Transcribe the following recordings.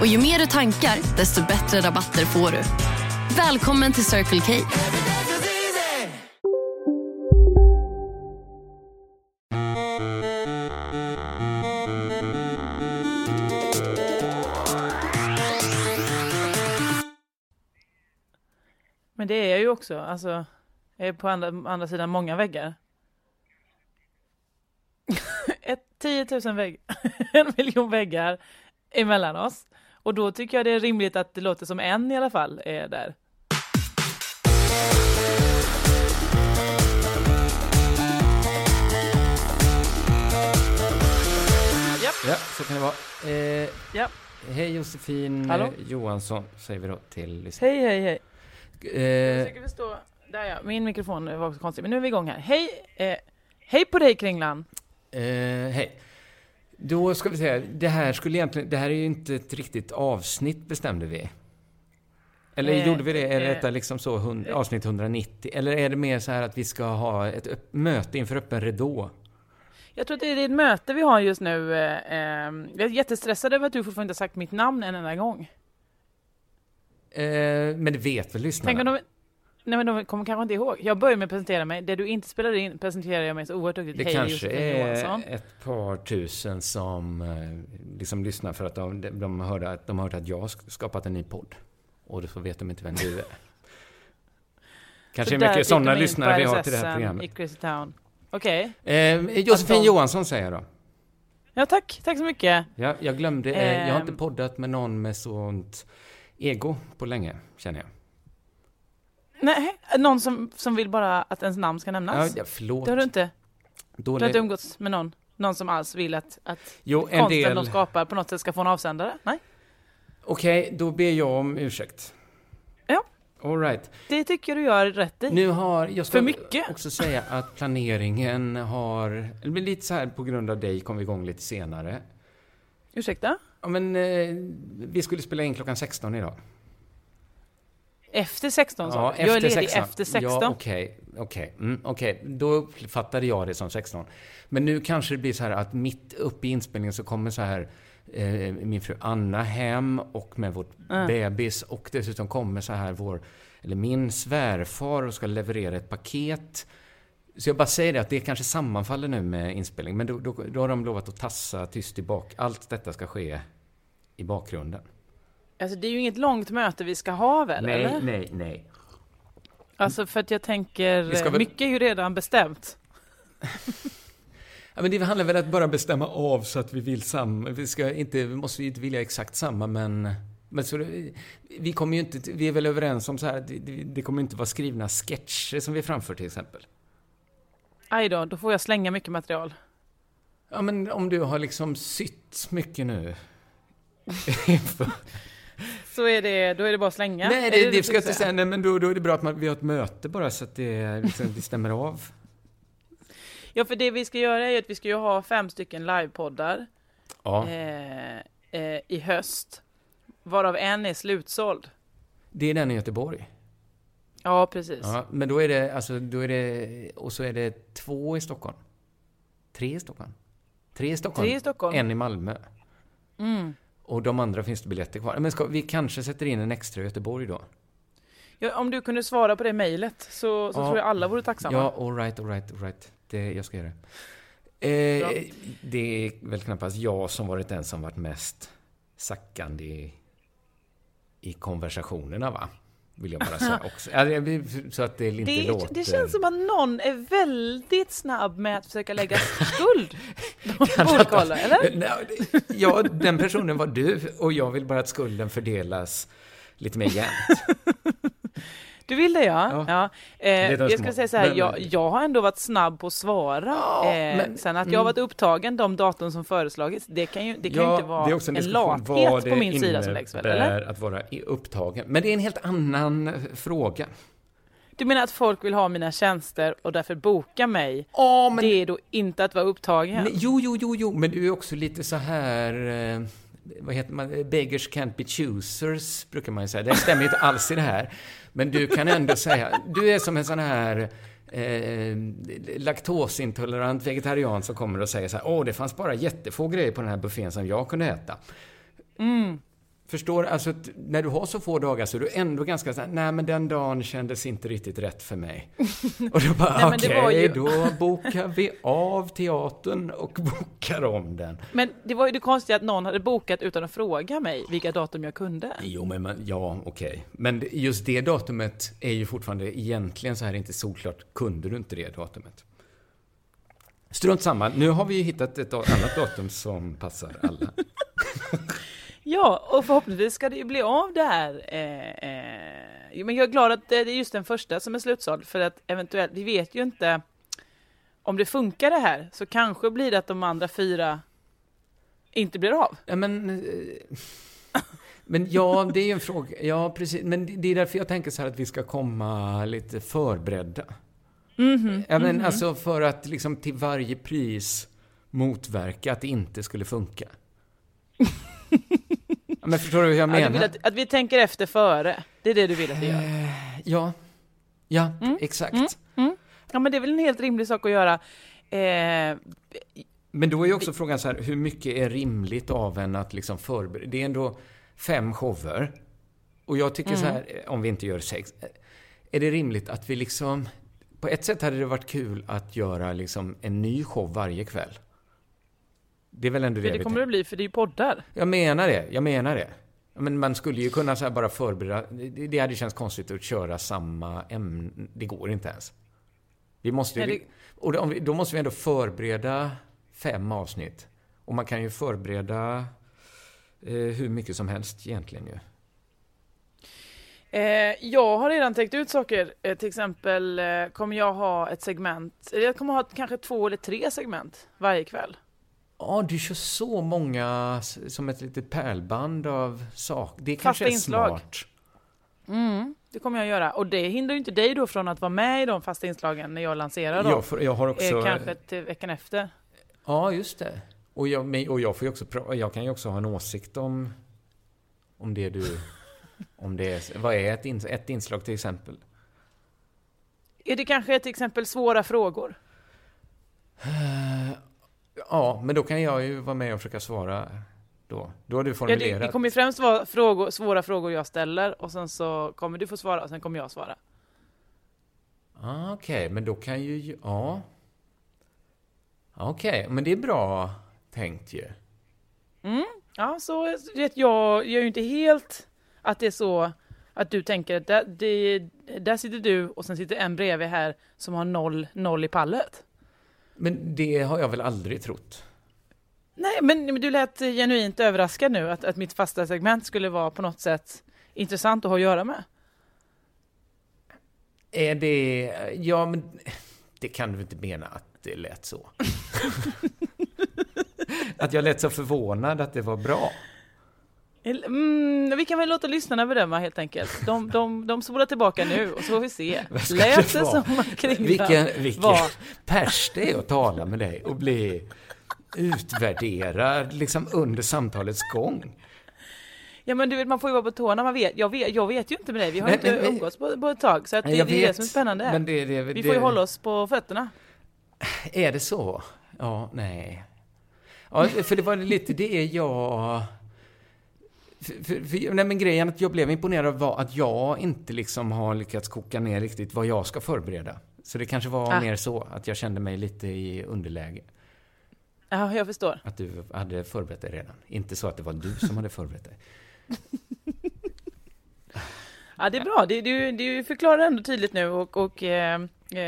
Och ju mer du tankar, desto bättre rabatter får du. Välkommen till Circle K. Men det är jag ju också. Alltså, jag är på andra, andra sidan många väggar. Ett, 10 000 väggar, en miljon väggar emellan oss. Och då tycker jag det är rimligt att det låter som en i alla fall är där. Japp. Ja, så kan det vara. Eh, Ja. Hej Josefin Hallå? eh, Johansson, säger vi då till lyssnarna. Hej, hej, hej. Jag Eh, försöker förstå. Där ja, min mikrofon var också konstig. Men nu är vi igång här. Hej, eh, hej på dig Kringlan. eh, hej. Då ska vi säga, det här skulle egentligen, det här är ju inte ett riktigt avsnitt bestämde vi. Eller Eh, gjorde vi det? Är eh, detta liksom så, hund, avsnitt 190? Eller är det mer så här att vi ska ha ett upp, möte inför öppen ridå? Jag tror att det är ett möte vi har just nu. Eh, eh, jag är jättestressad över att du fortfarande inte har sagt mitt namn en enda gång. Eh, men det vet väl lyssnarna? Tänk om de... Nej men de kommer kanske inte ihåg. Jag börjar med att presentera mig. Det du inte spelade in presenterar jag mig så oerhört duktigt. Det Hej, kanske är Johansson. ett par tusen som eh, liksom lyssnar för att de, de, hörde att, de hörde att jag har skapat en ny podd. Och så vet de inte vem du är. Kanske är där mycket sådana lyssnare vi har till det här i programmet. Crazy Town. Okej. Eh, Josefin de- Johansson säger jag då. Ja tack, tack så mycket. Ja, jag glömde, eh, jag har inte Ehm. poddat med någon med sånt ego på länge, känner jag. Nej, någon som, som vill bara att ens namn ska nämnas? ja, förlåt. det har du inte? Du har Dålig... inte umgåtts med någon? Någon som alls vill att, att Jo, en konsten del... de skapar på något sätt ska få en avsändare? Nej? Okej, då ber jag om ursäkt. Ja. All right. Det tycker du gör rätt i. Nu har, jag ska För mycket. också säga att planeringen har, men lite så här på grund av dig kom vi igång lite senare. Ursäkta? Ja men, eh, vi skulle spela in klockan 16 idag. Efter 16 sa du? Jag är ledig efter 16. Ja, okej, okej, mm, okej. Då uppfattade jag det som 16. Men nu kanske det blir så här att mitt uppe i inspelningen så kommer så här eh, min fru Anna hem och med vårt Mm. bebis och dessutom kommer så här vår, eller min svärfar och ska leverera ett paket. Så jag bara säger det att det kanske sammanfaller nu med inspelning, men då, då, då har de lovat att tassa tyst i bak. Allt detta ska ske i bakgrunden. Alltså det är ju inget långt möte vi ska ha väl? nej, eller? nej, nej. Alltså för att jag tänker, väl- mycket är ju redan bestämt. Ja, men det handlar väl om att bara bestämma av så att vi vill samma. Vi, ska inte, vi måste ju inte vilja exakt samma, men... men så, det- vi kommer ju inte... Vi är väl överens om så här, det, det, det kommer inte vara skrivna sketcher som vi framför till exempel. Aj då, då får jag slänga mycket material. Ja, men om du har liksom sytt mycket nu. Så är det, då är det bara att slänga. nej, Är det, det, du ska jag inte säga? Nej, men då, då är det bra att man, vi har ett möte bara så att det, liksom, det stämmer av. Ja, för det vi ska göra är att vi ska ju ha fem stycken livepoddar Ja, eh, eh, i höst. Varav en är slutsåld. det är den i Göteborg. Ja, precis. Ja, men då är det, alltså, då är det, och så är det två i Stockholm. Tre i Stockholm. Tre i Stockholm. Tre i Stockholm. En i Malmö. Mm. Och de andra finns det biljetter kvar. Men ska, vi kanske sätter in en extra i Göteborg då? Ja, om du kunde svara på det mejlet så, så Ja. tror jag alla vore tacksamma. Ja, all right, all right, all right. Det, jag ska göra det. Eh, det är väl knappast jag som varit den som varit mest sackande i, i konversationerna, va? Vill jag bara säga också. Så att det inte Det, låter... det känns som att någon är väldigt snabb med att försöka lägga skuld på olika håll, eller? Ja, den personen var du och jag vill bara att skulden fördelas lite mer jämnt. Du vill det ja. Ja. ja. Eh, jag skulle säga så här, Men- jag, jag har ändå varit snabb på att svara. Ja, eh, men- sen att jag mm. har varit upptagen de datum som föreslagits, det kan ju, det kan ju inte vara en, diskussion lathet på min sida som läggs väl, eller? att vara upptagen. Men det är en helt annan eh, fråga. Du menar att folk vill ha mina tjänster och därför boka mig? Ja, men... Det är då inte att vara upptagen? Nej, jo, jo, jo, jo, men du är också lite så här... Eh, vad heter man? Beggars can't be choosers, brukar man ju säga. Det stämmer ju inte alls i det här. Men du kan ändå säga... Du är som en sån här eh, laktosintolerant vegetarian som kommer och säger så här, åh, det fanns bara jättefå grejer på den här buffén som jag kunde äta. Mm. Förstår? Alltså, när du har så få dagar så är du ändå ganska så här, nej men den dagen kändes inte riktigt rätt för mig. Och då bara, men okej, var ju- då bokar vi av teatern och bokar om den. Men det var ju det konstiga att någon hade bokat utan att fråga mig vilka datum jag kunde. Jo, men man, ja, okej. Men det- just det datumet är ju fortfarande egentligen så här inte solklart. Kunde du inte det datumet? Strunt samma. Nu har vi ju hittat ett annat datum som passar alla. Ja, och förhoppningsvis ska det ju bli av det här. Eh, eh, men jag är glad att det är just den första som är slutsåld, för att eventuellt, vi vet ju inte om det funkar det här, så kanske blir det att de andra fyra inte blir av. Ja, men... eh, Men ja, det är ju en fråga. Ja, precis. Men det- är därför jag tänker så här att vi ska komma lite förberedda. Mhm, Ja, men alltså för att liksom till varje pris motverka att det inte skulle funka. men förstår du hur jag menar? att, att vi tänker efter före, det är det du vill att vi gör. Ja. Ja, Mm, exakt. Ja, men det är väl en helt rimlig sak att göra. Eh, Men då är ju också frågan så här, hur mycket är rimligt av en att liksom förbereda? Det är ändå fem shower. Och jag tycker så här, om vi inte gör sex, är det rimligt att vi liksom... På ett sätt hade det varit kul att göra liksom en ny show varje kväll. Det är väl ändå det, för det kommer det bli, för det är ju poddar. Jag menar det, jag menar det. Men man skulle ju kunna så bara förbereda, det, hade känts konstigt att köra samma ämne, det går inte ens. Vi måste ju, och då, måste vi ändå förbereda fem avsnitt. Och man kan ju förbereda eh, hur mycket som helst egentligen ju. Eh, jag har redan tänkt ut saker. Eh, till exempel eh, kommer jag ha ett segment, eller jag kommer ha kanske två eller tre segment varje kväll. Ja, du kör så många som ett litet pärlband av saker. Det Fasta kanske är inslag. smart. Mm, det kommer jag göra. Och det hindrar ju inte dig då från att vara med i de fasta inslagen när jag lanserar dem. Jag, får, jag har också... eh, kanske till veckan efter. Ja, just det. Och jag, och jag får också jag kan ju också ha en åsikt om, om det du... Om det är, vad är ett, ins- ett inslag till exempel? Är det kanske till exempel svåra frågor? Ja, men då kan jag ju vara med och försöka svara då. Då har du Ja, det, formulerat. det kommer främst vara frågor, svåra frågor jag ställer och sen så kommer du få svara och sen kommer jag svara. Ah, Okej, men då kan ju... Ja. Okej, men det är bra tänkt ju. Ja, så vet jag, jag är ju inte helt att det är så att du tänker att där, det, där sitter du och sen sitter en bredvid här som har noll, noll i pallet. Men det har jag väl aldrig trott? Nej, men, du lät genuint överraskad nu att, att mitt fasta segment skulle vara på något sätt intressant att ha att göra med. Är det... Ja, men det kan du inte mena att det lät så? att jag lät så förvånad att det var bra? Mm, vi kan väl låta lyssnarna bedöma helt enkelt. De, de, de spolar tillbaka nu och så får vi se. Lät det som att Vilken, vilken var... pers det är att tala med dig och bli utvärderad liksom under samtalets gång. Ja men du vet, man får ju vara på tårna, man vet. Jag vet, jag vet ju inte med dig, vi har Nej, inte men- umgåtts på, på ett tag. Så att det, det är det som är spännande. Men det, det, vi får ju hålla oss på fötterna. Är det så? Ja, nej. Ja, för det var lite det jag... För, för, för, nej, men grejen att jag blev imponerad var att jag inte liksom har lyckats koka ner riktigt vad jag ska förbereda. Så det kanske var Ah. mer så, att jag kände mig lite i underläge. Ja, jag förstår. Att du hade förberett dig redan. Inte så att det var du som hade förberett dig. Ja, det är bra. Det, du, du förklarar ändå tydligt nu och, och eh, eh,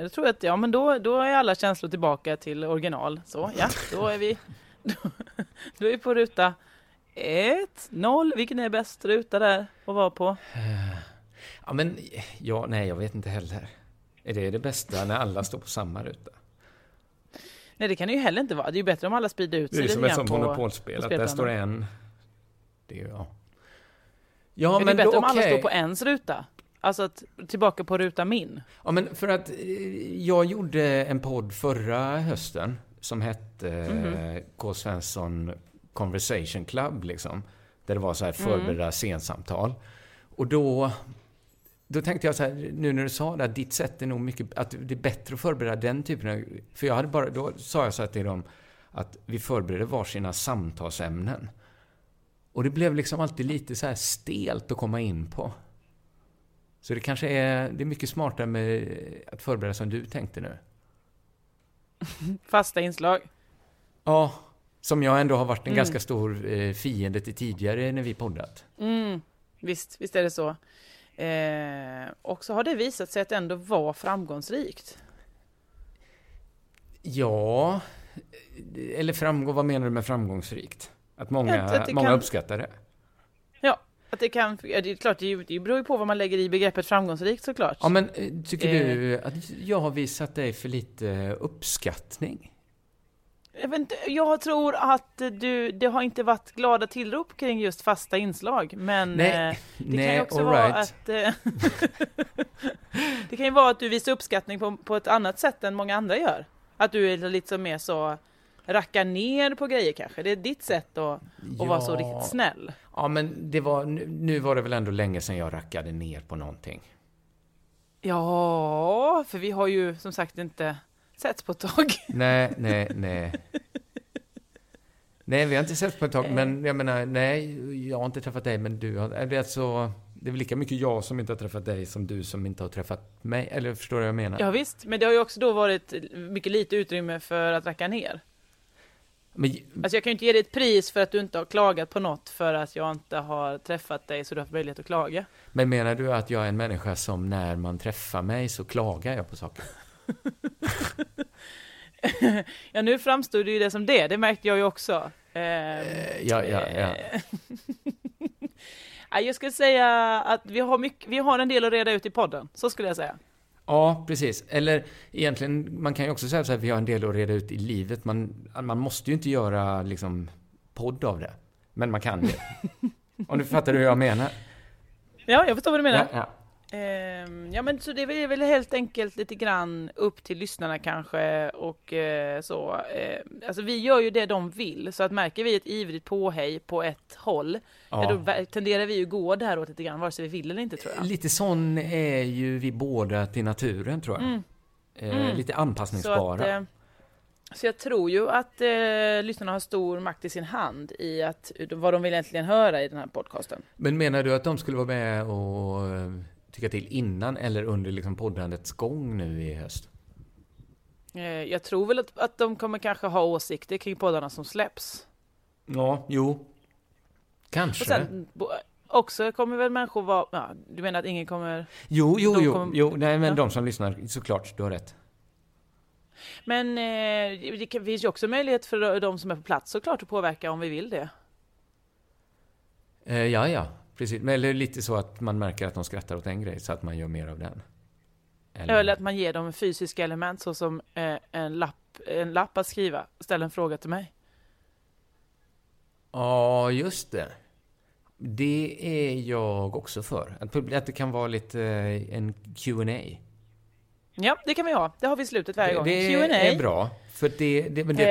jag tror att ja, men då, då är alla känslor tillbaka till original. Så ja, då är vi, då, då är vi på ruta ett, noll. Vilken är bäst ruta där att vara på? Ja, men ja, nej, jag vet inte heller. Är det det bästa när alla står på samma ruta? Nej, det kan det ju heller inte vara. Det är ju bättre om alla sprider ut Det sig är lite som ett sånt monopolspel, att där står en... Det är ja. Ja, Men, men det är bättre då, om alla okej. står på ens ruta. Alltså att, tillbaka på ruta min. Ja, men för att eh, jag gjorde en podd förra hösten som hette Mhm. eh, K. Svensson Conversation Club, liksom. Där det var så här förberedda Mm. scensamtal. Och då, då tänkte jag så här, nu när du sa det, att ditt sätt är nog mycket, att det är bättre att förbereda den typen av, för jag hade bara, då sa jag så här till dem, att vi förbereder varsina samtalsämnen. Och det blev liksom alltid lite så här stelt att komma in på. Så det kanske är, det är mycket smartare med att förbereda som du tänkte nu. Fasta inslag. Ja, som jag ändå har varit en Mm. ganska stor eh, fiende till tidigare när vi poddat. Mm, visst, visst är det så. Eh, och så har det visat sig att ändå var framgångsrikt. Ja, eller framgång, vad menar du med framgångsrikt? Att många, Att- att det många kan- uppskattar det? Ja, att det kan, ja, det är klart, det beror ju på vad man lägger i begreppet framgångsrikt såklart. Ja, men eh, tycker Eh. du att jag har visat dig för lite uppskattning? Jag, vet inte, jag tror att du, det har inte varit glada tillrop kring just fasta inslag, men Nej, eh, det nej, kan ju också vara right. att eh, Det kan ju vara att du visar uppskattning på, på ett annat sätt än många andra gör. Att du är lite mer så rackar ner på grejer kanske. Det är ditt sätt att, att vara så Ja. riktigt snäll. Ja, men det var, nu, nu var det väl ändå länge sedan jag rackade ner på någonting. Ja, för vi har ju som sagt inte sett på ett tag. Nej, nej, nej. Nej, vi har inte sett på ett tag, men jag menar, nej, jag har inte träffat dig, men du har... Det är, alltså, det är väl lika mycket jag som inte har träffat dig som du som inte har träffat mig, eller förstår du vad jag menar? Ja, visst, men det har ju också då varit mycket lite utrymme för att racka ner. Men, Alltså jag kan ju inte ge dig ett pris för att du inte har klagat på något för att jag inte har träffat dig så du har haft möjlighet att klaga. men menar du att jag är en människa som när man träffar mig så klagar jag på saker? Ja, nu framstod det ju det som det, det märkte jag ju också. Ehm, Eh, Ja, ja, ja. ja, jag skulle säga att vi har, mycket, vi har en del att reda ut i podden, så skulle jag säga. Ja, precis. Eller egentligen, man kan ju också säga så här, vi har en del att reda ut i livet. Man, man måste ju inte göra liksom podd av det. Men man kan det. Om du fattar hur jag menar. Ja, jag förstår vad du menar. Ja, ja. Ehm, ja, men så det är väl helt enkelt lite grann upp till lyssnarna kanske och eh, så. Eh, alltså vi gör ju det de vill, så att märker vi ett ivrigt påhej på ett håll, ja. Ja. då tenderar vi ju gå däråt lite grann, vare sig vi vill eller inte tror jag. Lite sån är ju vi båda till naturen, tror jag. Mm. Eh, Mm. Lite Så, anpassningsbara. att, eh, så jag tror ju att lyssnarna har stor makt i sin hand i att vad de vill egentligen höra i den här podcasten. Men menar du att de skulle vara med och tycka till innan eller under liksom poddandets gång nu i höst? Eh, jag tror väl att, att de kommer kanske ha åsikter kring poddarna som släpps. Ja, jo. Kanske. Och sen också kommer väl människor vara, ja, du menar att ingen kommer jo, jo, jo, kommer- jo. Nej, men Ja. de som lyssnar, såklart, du har rätt. Men eh, det finns ju också möjlighet för de som är på plats såklart att påverka om vi vill det. Eh, ja, ja, precis. Men eller lite så att man märker att de skrattar åt en grej, så att man gör mer av den. Eller att man ger dem fysiska element såsom eh, en, lapp, en lapp att skriva. Ställ en fråga till mig. Ja, just det. Det är jag också för. Att det kan vara lite eh, en Q&A. Ja, det kan vi ha. Det har vi i slutet varje Det, gång. det Q&A. är bra. För det, det, men det,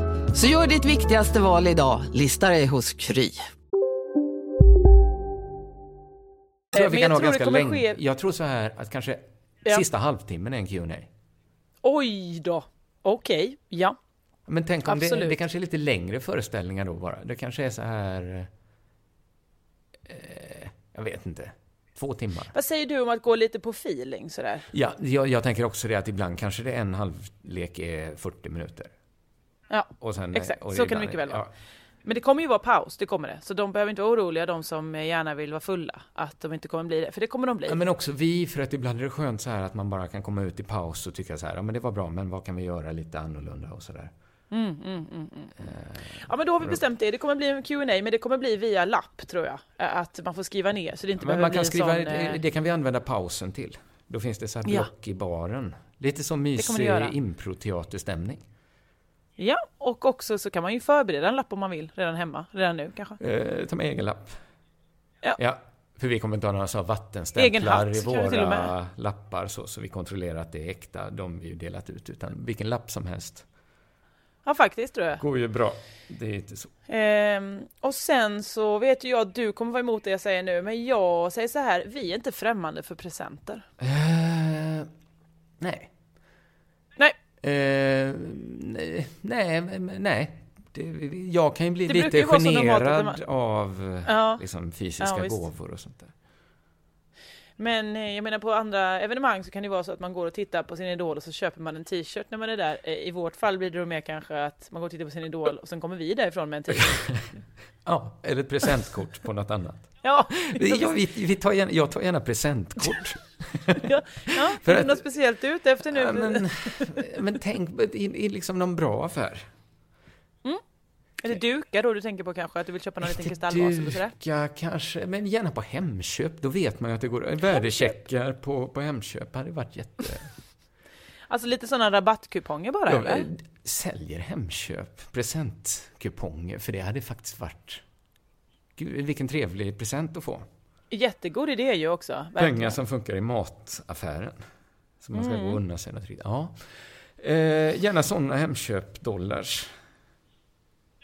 Så gör ditt viktigaste val idag, lista dig hos Kry. Jag tror att vi Men kan jag ha ganska kommer länge. ske- Jag tror så här att kanske Ja. sista halvtimmen är en Q&A. Oj då. Okej, ja. Men tänk om det, Absolut. det kanske är lite längre föreställningar då bara. Det kanske är så här... Eh, jag vet inte. Två timmar. Vad säger du om att gå lite på feeling sådär? Ja, jag, jag tänker också det att ibland kanske det är en halvlek är 40 minuter. Ja, Och sen, exakt. och Så kan det mycket väl vara. ja. Men det kommer ju vara paus, det kommer det. Så de behöver inte vara oroliga, de som gärna vill vara fulla, att de inte kommer bli det. För det kommer de bli. Ja, men också vi, för att ibland är det skönt så här att man bara kan komma ut i paus och tycka så här, ja men det var bra, men vad kan vi göra lite annorlunda och sådär. Ja men då har vi bestämt det. Det kommer bli en Q&A men det kommer bli via lapp tror jag. Att man får skriva ner så det inte Men behöver man bli kan en skriva, sån... eh, det kan vi använda pausen till. Då finns det så här Ja. block i baren. Lite som mysig improteaterstämning. Ja, och också så kan man ju förbereda en lapp om man vill redan hemma, redan nu kanske. Eh, ta med egen lapp. Ja. För vi kommer inte ha några så vattenstämplar hatt i våra lappar så, så vi kontrollerar att det är äkta, de vi ju delat ut. Utan vilken lapp som helst. Ja faktiskt tror jag. Går ju bra. Det är inte så. Ehm, och sen så vet ju jag att du kommer vara emot det jag säger nu, men jag säger så här, vi är inte främmande för presenter. Eh, nej. Eh, nej, nej, nej. Det, jag kan ju bli Det lite att generad man- av Ja. liksom, fysiska Ja, gåvor och sånt där. Men eh, jag menar på andra evenemang så kan det vara så att man går och tittar på sin idol och så köper man en t-shirt när man är där. Eh, I vårt fall blir det då mer kanske att man går och tittar på sin idol och sen kommer vi därifrån med en t-shirt. Ja, eller ett presentkort på något annat. Ja, Ja, vi, vi tar gärna, jag tar gärna presentkort. ja, ja För att- något speciellt ute efter nu. Ja, men, men tänk i, i liksom någon bra affär. Är det dukar då du tänker på kanske? Att du vill köpa någon liten kristallvas eller sådär? Duka kanske, men gärna på Hemköp. Då vet man ju att det går värdecheckar på, på Hemköp. hade varit jätte... Alltså lite sådana rabattkuponger bara Ja, eller? eh, säljer Hemköp presentkuponger? För det hade faktiskt varit... Gud, vilken trevlig present att få. Jättegod idé ju också. verkligen. Pengar som funkar i mataffären. Så man ska Mm. gå och unna sig något riktigt. Ja. Eh, gärna sådana Hemköp-dollars.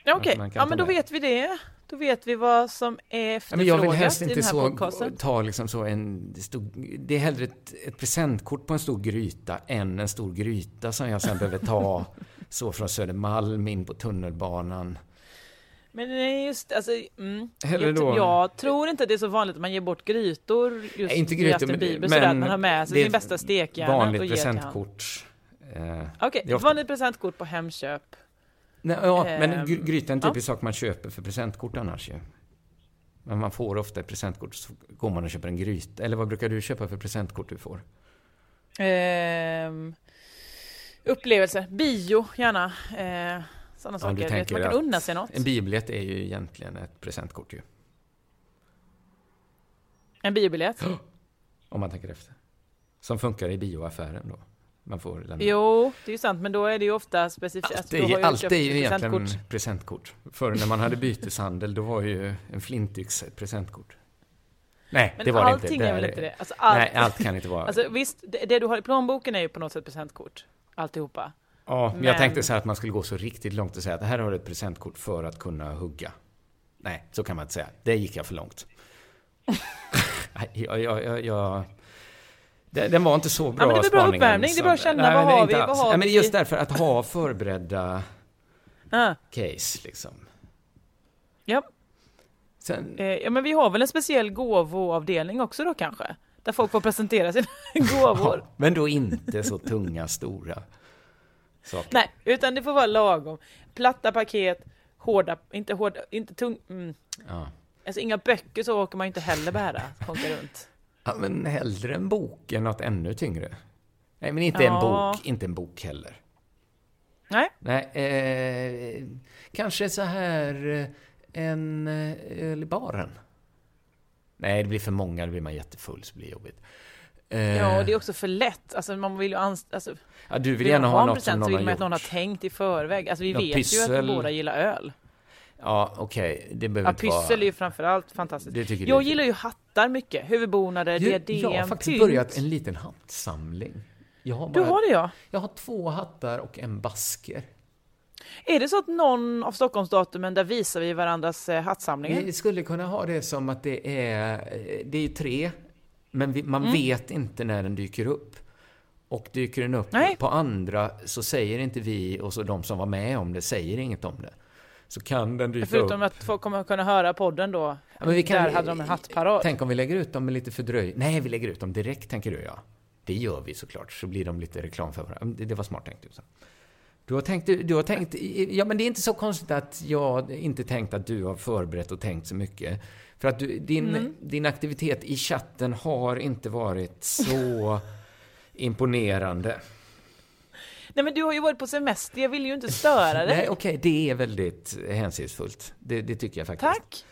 Ja, Okej, kan ja men då med. vet vi det. Då vet vi vad som är Ja, efterfrågat men jag vill helst inte så, podcasten. ta liksom så en stor, Det är hellre ett, ett presentkort på en stor gryta än en stor gryta som jag sen behöver ta så från Södermalm in på tunnelbanan. Men just alltså, mm, Hellre då- jag tror inte att det är så vanligt att man ger bort grytor just inte grytor, men, Bibel, sådär, men man har med sig sin bästa stekhjärna vanligt och ger till han. presentkort. Eh, Okej, ofta- vanligt presentkort på Hemköp. Nej, ja, men Ehm, gry- gryta är en ja. typisk sak man köper för presentkort annars ju. Men man får ofta ett presentkort så går man och köper en gryta. Eller vad brukar du köpa för presentkort du får? Ehm, upplevelser, bio gärna. Eh, sådana saker. Vet, tänker man kan unna sig något. En biobiljett är ju egentligen ett presentkort ju. En biobiljett. Om man tänker efter. Som funkar i bioaffären då. Man får lämna. Jo, det är ju sant, men då är det ju ofta specifikt. Allt alltså, allt är ju egentligen presentkort. presentkort. Förr när man hade byteshandel, då var ju en flintyx ett presentkort. Nej, Men det var det allting inte. Det är väl inte det? Alltså, allt, Nej, allt kan inte vara. Alltså visst, det, det du har i plånboken är ju på något sätt presentkort. Alltihopa. ja, men jag men- tänkte så här att man skulle gå så riktigt långt och säga att här har du ett presentkort för att kunna hugga. Nej, så kan man inte säga. Det gick jag för långt. Jag, jag, jag, jag, det- den var inte så bra men det väl bra uppvärmning, det är bara att känna, Nej, vad har vi, alls. vad har Nej, men vi? just därför att ha förberedda Ah, case liksom. ja. Sen, Eh, ja, men vi har väl en speciell gåvoavdelning också då kanske? Där folk får presentera sina gåvor. Ja, men då inte så tunga, stora saker. Nej, utan det får vara lagom. Platta paket, hårda, inte hårda, inte tung, mm. Ja. Alltså inga böcker så åker man inte heller bära, konka runt. Ja, men hellre en bok än något ännu tyngre. Nej, men inte en bok, inte en bok heller. Nej, Nej, eh, kanske så här eh, en eh, öl i baren. Nej, det blir för många, då blir man jättefull så blir det jobbigt. Eh, Ja, och det är också för lätt. Alltså man vill ju anst- alltså, ja, du vill vill gärna ha något som present så någon vill man att någon har tänkt i förväg. Alltså vi Ja, vet ju att pyssel. vi båda gillar öl. Ja, okej. Det behöver Ja, inte vara... pyssel är ju framförallt fantastiskt. Jag gillar ju hattar mycket. Huvudbonader, Du, diadem, Jag har faktiskt pynt. börjat en liten hattsamling. Jag har, Du bara, har det ja. jag har två hattar och en basker. Är det så att någon av Stockholmsdatumen, där visar vi varandras eh, hattsamlingar? Vi skulle kunna ha det som att det är, eh, det är tre, men vi, Mm. man vet inte när den dyker upp. Och dyker den upp Nej. på andra så säger inte vi och så de som var med om det säger inget om det. Så kan den dyka Förutom upp. att folk kommer kunna höra podden då. Ja, men vi kan- där hade de en hattparad. Tänk om vi lägger ut dem med lite fördröj. Nej, vi lägger ut dem direkt, tänker du ja. Det gör vi såklart, så blir de lite reklam för varandra. Det, var smart tänkt. Du, du har tänkt, du har tänkt, ja men det är inte så konstigt att jag inte tänkt att du har förberett och tänkt så mycket. För att du, din, Mm. din aktivitet i chatten har inte varit så imponerande. Nej men du har ju varit på semester, jag vill ju inte störa dig. Nej, okej, det är väldigt hänsynsfullt. Det, det tycker jag faktiskt. Tack!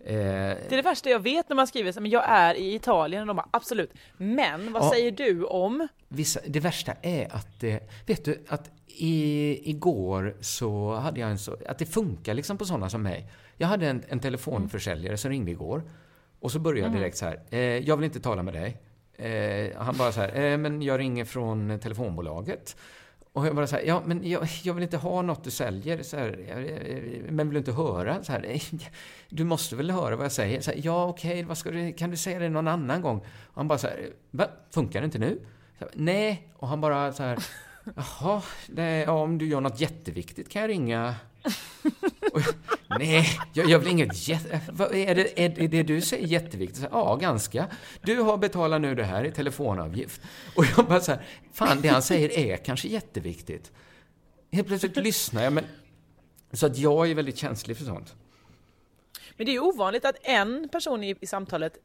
Eh, Det är det värsta jag vet när man skriver så men jag är i Italien och de bara absolut. Men vad Ja. säger du om? Vissa, det värsta är att vet du, att i, igår så hade jag en så, att det funkar liksom på sådana som mig. Jag hade en, en telefonförsäljare som ringde igår och så började jag direkt så här, eh, jag vill inte tala med dig. Eh, han bara så här, eh, men jag ringer från telefonbolaget. Och jag bara så här, ja men jag, jag vill inte ha något du säljer, så här, men vill du inte höra? Så här, "Eh, du måste väl höra vad jag säger? Så här, ja okej, vad ska du, kan du säga det någon annan gång? Och han bara så här, va, funkar det inte nu? Så Nej, och han bara så här, jaha, det, ja, om du gör något jätteviktigt kan jag ringa. Och, jag, nej, jag jag väl inget jätte... Eh, vad är det, är det, det du säger jätteviktigt? Så, ja, ganska. Du har betalat nu det här i telefonavgift. Och jag bara så här, fan det han säger är kanske jätteviktigt. Helt plötsligt lyssnar jag, men... Så att jag är väldigt känslig för sånt. Men det är ju ovanligt att en person i, i samtalet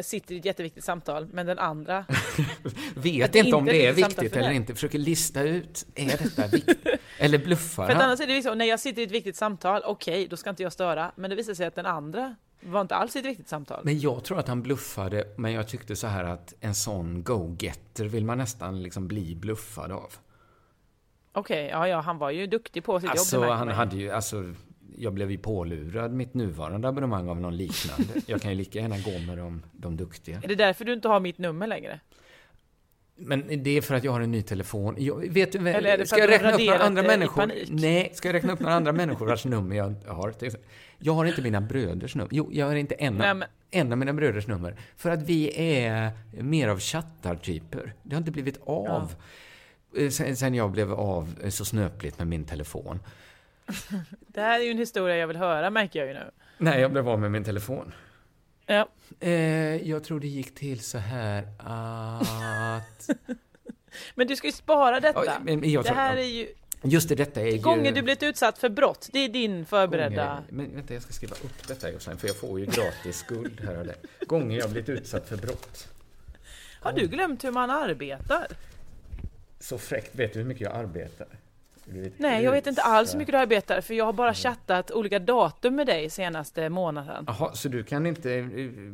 sitter i ett jätteviktigt samtal, men den andra... Vet inte om det är viktigt eller inte. Försöker lista ut, är detta viktigt? Eller bluffar För annars är det liksom, när jag sitter i ett viktigt samtal, okej, då ska inte jag störa. Men det visar sig att den andra var inte alls i ett viktigt samtal. Men jag tror att han bluffade, men jag tyckte så här att en sån go-getter vill man nästan liksom bli bluffad av. Okej, ja, ja, han var ju duktig på sitt Alltså, jobb. märker han hade ju, alltså, jag blev ju pålurad mitt nuvarande abonnemang av någon liknande. Jag kan ju lika gärna gå med de, de duktiga. Är det därför du inte har mitt nummer längre? Men det är för att jag har en ny telefon. Jag, vet du, Eller är det för ska jag räkna upp några andra människor? Nej, ska jag räkna upp några andra människor vars nummer jag har? Jag har inte mina bröders nummer. Jo, jag har inte en, Nej, men- en av mina bröders nummer. För att vi är mer av chattartyper. Det har inte blivit av. Eh, Sen, sen jag blev av eh, så snöpligt med min telefon. Det här är ju en historia jag vill höra, märker jag ju nu. Nej, jag blev av med min telefon. Ja. Eh, jag tror det gick till så här att... Men du ska ju spara detta. Ja, men jag det tror- här är ju Just det, detta är ju... du blivit utsatt för brott. Det är din förberedda... Gånger, men vänta, jag ska skriva upp detta Jossan, för jag får ju gratis skuld här och där. Gånger jag blivit utsatt för brott. Har du glömt hur man arbetar? Så fräckt, vet du hur mycket jag arbetar? Nej, jag vet inte alls hur mycket du arbetar, för jag har bara chattat olika datum med dig senaste månaden. Jaha, så du kan inte,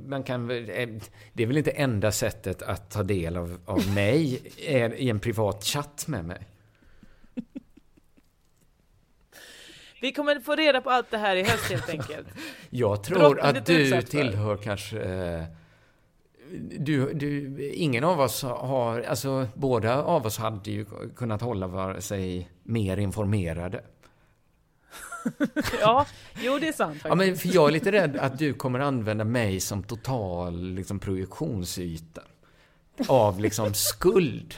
man kan eh, det är väl inte enda sättet att ta del av, av mig, är i en privat chatt med mig? Vi kommer få reda på allt det här i höst helt enkelt. Jag tror är att du tillhör kanske... eh, Du, du, ingen av oss har... Alltså, båda av oss hade ju kunnat hålla var sig mer informerade. Ja, jo det är sant Ja, men för jag är lite rädd att du kommer använda mig som total liksom, projektionsyta av liksom skuld.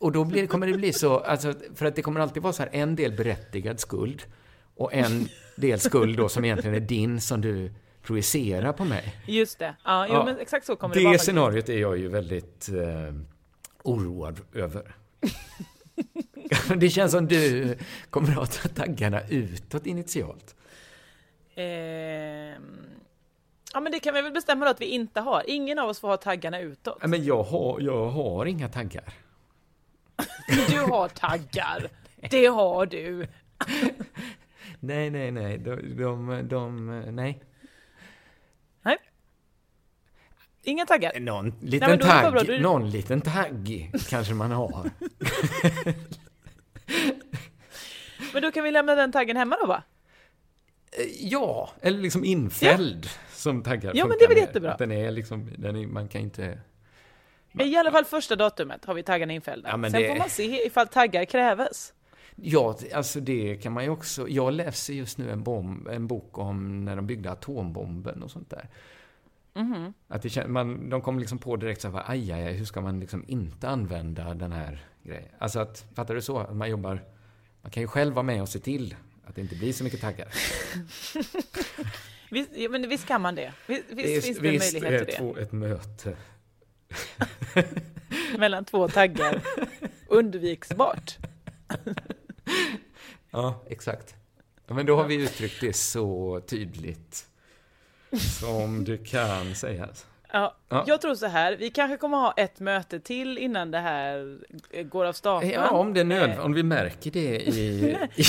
Och då blir, kommer det bli så, alltså, för att det kommer alltid vara så här en del berättigad skuld och en del skuld då som egentligen är din som du projicerar på mig. Just det. Ja, jo, Ja, men exakt så kommer det, Det vara. faktiskt. scenariot är jag ju väldigt eh, oroad över. det känns som du kommer att ta taggarna utåt initialt. Ehm, Ja men det kan vi väl bestämma då att vi inte har. Ingen av oss får ha taggarna utåt. Men jag har, jag har inga taggar. Du har taggar. Det har du. Nej, nej, nej. De, de, de nej. Nej. Inga taggar? Någon liten bara tagg, bra, det- någon liten tagg kanske man har. Men då kan vi lämna den taggen hemma då va? Ja, eller liksom infälld som taggar Ja, men det är väl jättebra. Att Den är liksom, den är, man kan inte... I alla fall första datumet har vi taggarna infällda. Ja, Sen det- får man se ifall taggar kräves. Ja, alltså det kan man ju också... Jag läser just nu en, bomb, en bok om när de byggde atombomben och sånt där. Mhm. Att det, man, de kom liksom på direkt så här, aj, aj, aj, hur ska man liksom inte använda den här grejen? Alltså att, fattar du så? Att man jobbar... Man kan ju själv vara med och se till att det inte blir så mycket taggar. Visst, men visst kan man det? Visst, visst finns det en visst möjlighet är till det? två- ett möte. Mellan två taggar. Undviksbart. Ja, exakt. Men då har vi uttryckt det så tydligt som det kan sägas. Ja, Ja. Jag tror så här, vi kanske kommer ha ett möte till innan det här går av stapeln. Ja, om, det är nöd- Eh, om vi märker det i, i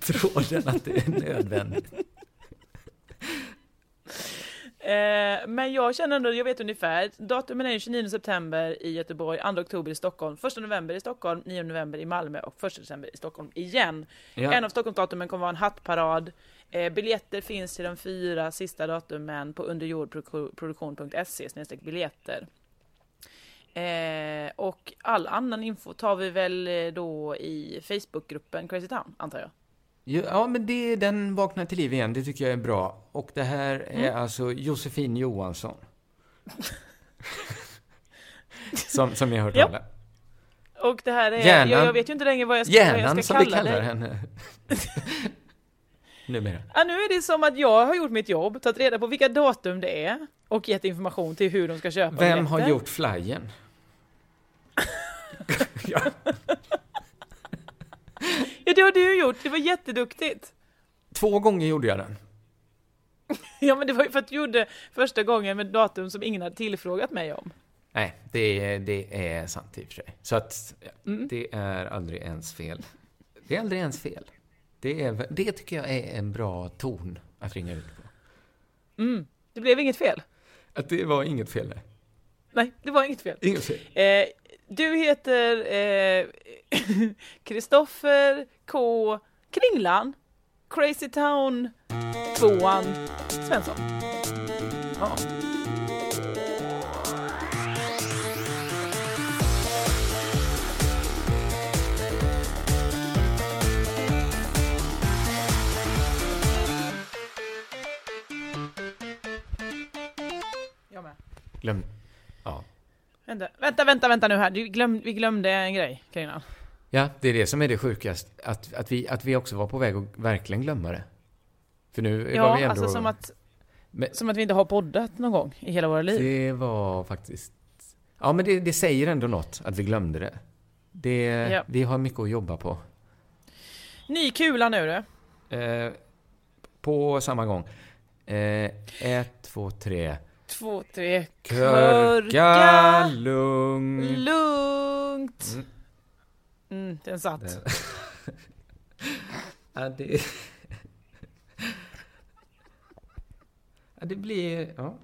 tråden att det är nödvändigt. Eh, men jag känner ändå, jag vet ungefär, datumen är 29 september i Göteborg, 2 oktober i Stockholm, 1 november i Stockholm, 9 november i Malmö och 1 december i Stockholm igen. Ja. En av Stockholmsdatumen kommer vara en hattparad. Eh, biljetter finns till de fyra sista datumen på underjordproduktion.se biljetter. Eh, och all annan info tar vi väl eh, då i Facebookgruppen Crazy Town, antar jag. Ja, men det, den vaknar till liv igen. Det tycker jag är bra. Och det här är Mm. alltså Josefin Johansson. som, som ni har hört Ja. talas Och det här är, Hjärnan- jag, jag vet ju inte längre vad jag ska, vad jag Hjärnan, ska som vi kalla kallar henne. Numera. Ja, nu är det som att jag har gjort mitt jobb, tagit reda på vilka datum det är och gett information till hur de ska köpa Vem har biljetter. gjort flyern? ja. Ja, det har du gjort. Det var jätteduktigt. Två gånger gjorde jag den. Ja, men det var ju för att du gjorde första gången med datum som ingen hade tillfrågat mig om. Nej, det, det är sant i och för sig. Så att Mm. det är aldrig ens fel. Det är aldrig ens fel. Det, är, det tycker jag är en bra ton att ringa ut på. Mm. Det blev inget fel. Att det var inget fel där. Nej, det var inget fel. Inget fel. Eh, du heter eh, Kristoffer K. Kringlan, Crazy Town 2 Svensson. Ja. Glöm. Ja. Vänta, vänta, vänta, vänta nu här. Glöm, vi glömde en grej, Kringlan. Ja, det är det som är det sjukaste. Att, att, vi, att vi också var på väg att verkligen glömma det. För nu var vi Ja, ändå... alltså som att, Men- som att vi inte har poddat någon gång i hela våra liv. Det var faktiskt... Ja, men det, det säger ändå något att vi glömde det. det Ja. Vi har mycket att jobba på. Ny kula nu du. Eh, på samma gång. Eh, ett, två, tre. Två, tre. Körka lugn. Lugnt. Mm. Mm, den satt. Ja, det... ja, det blir... Ja.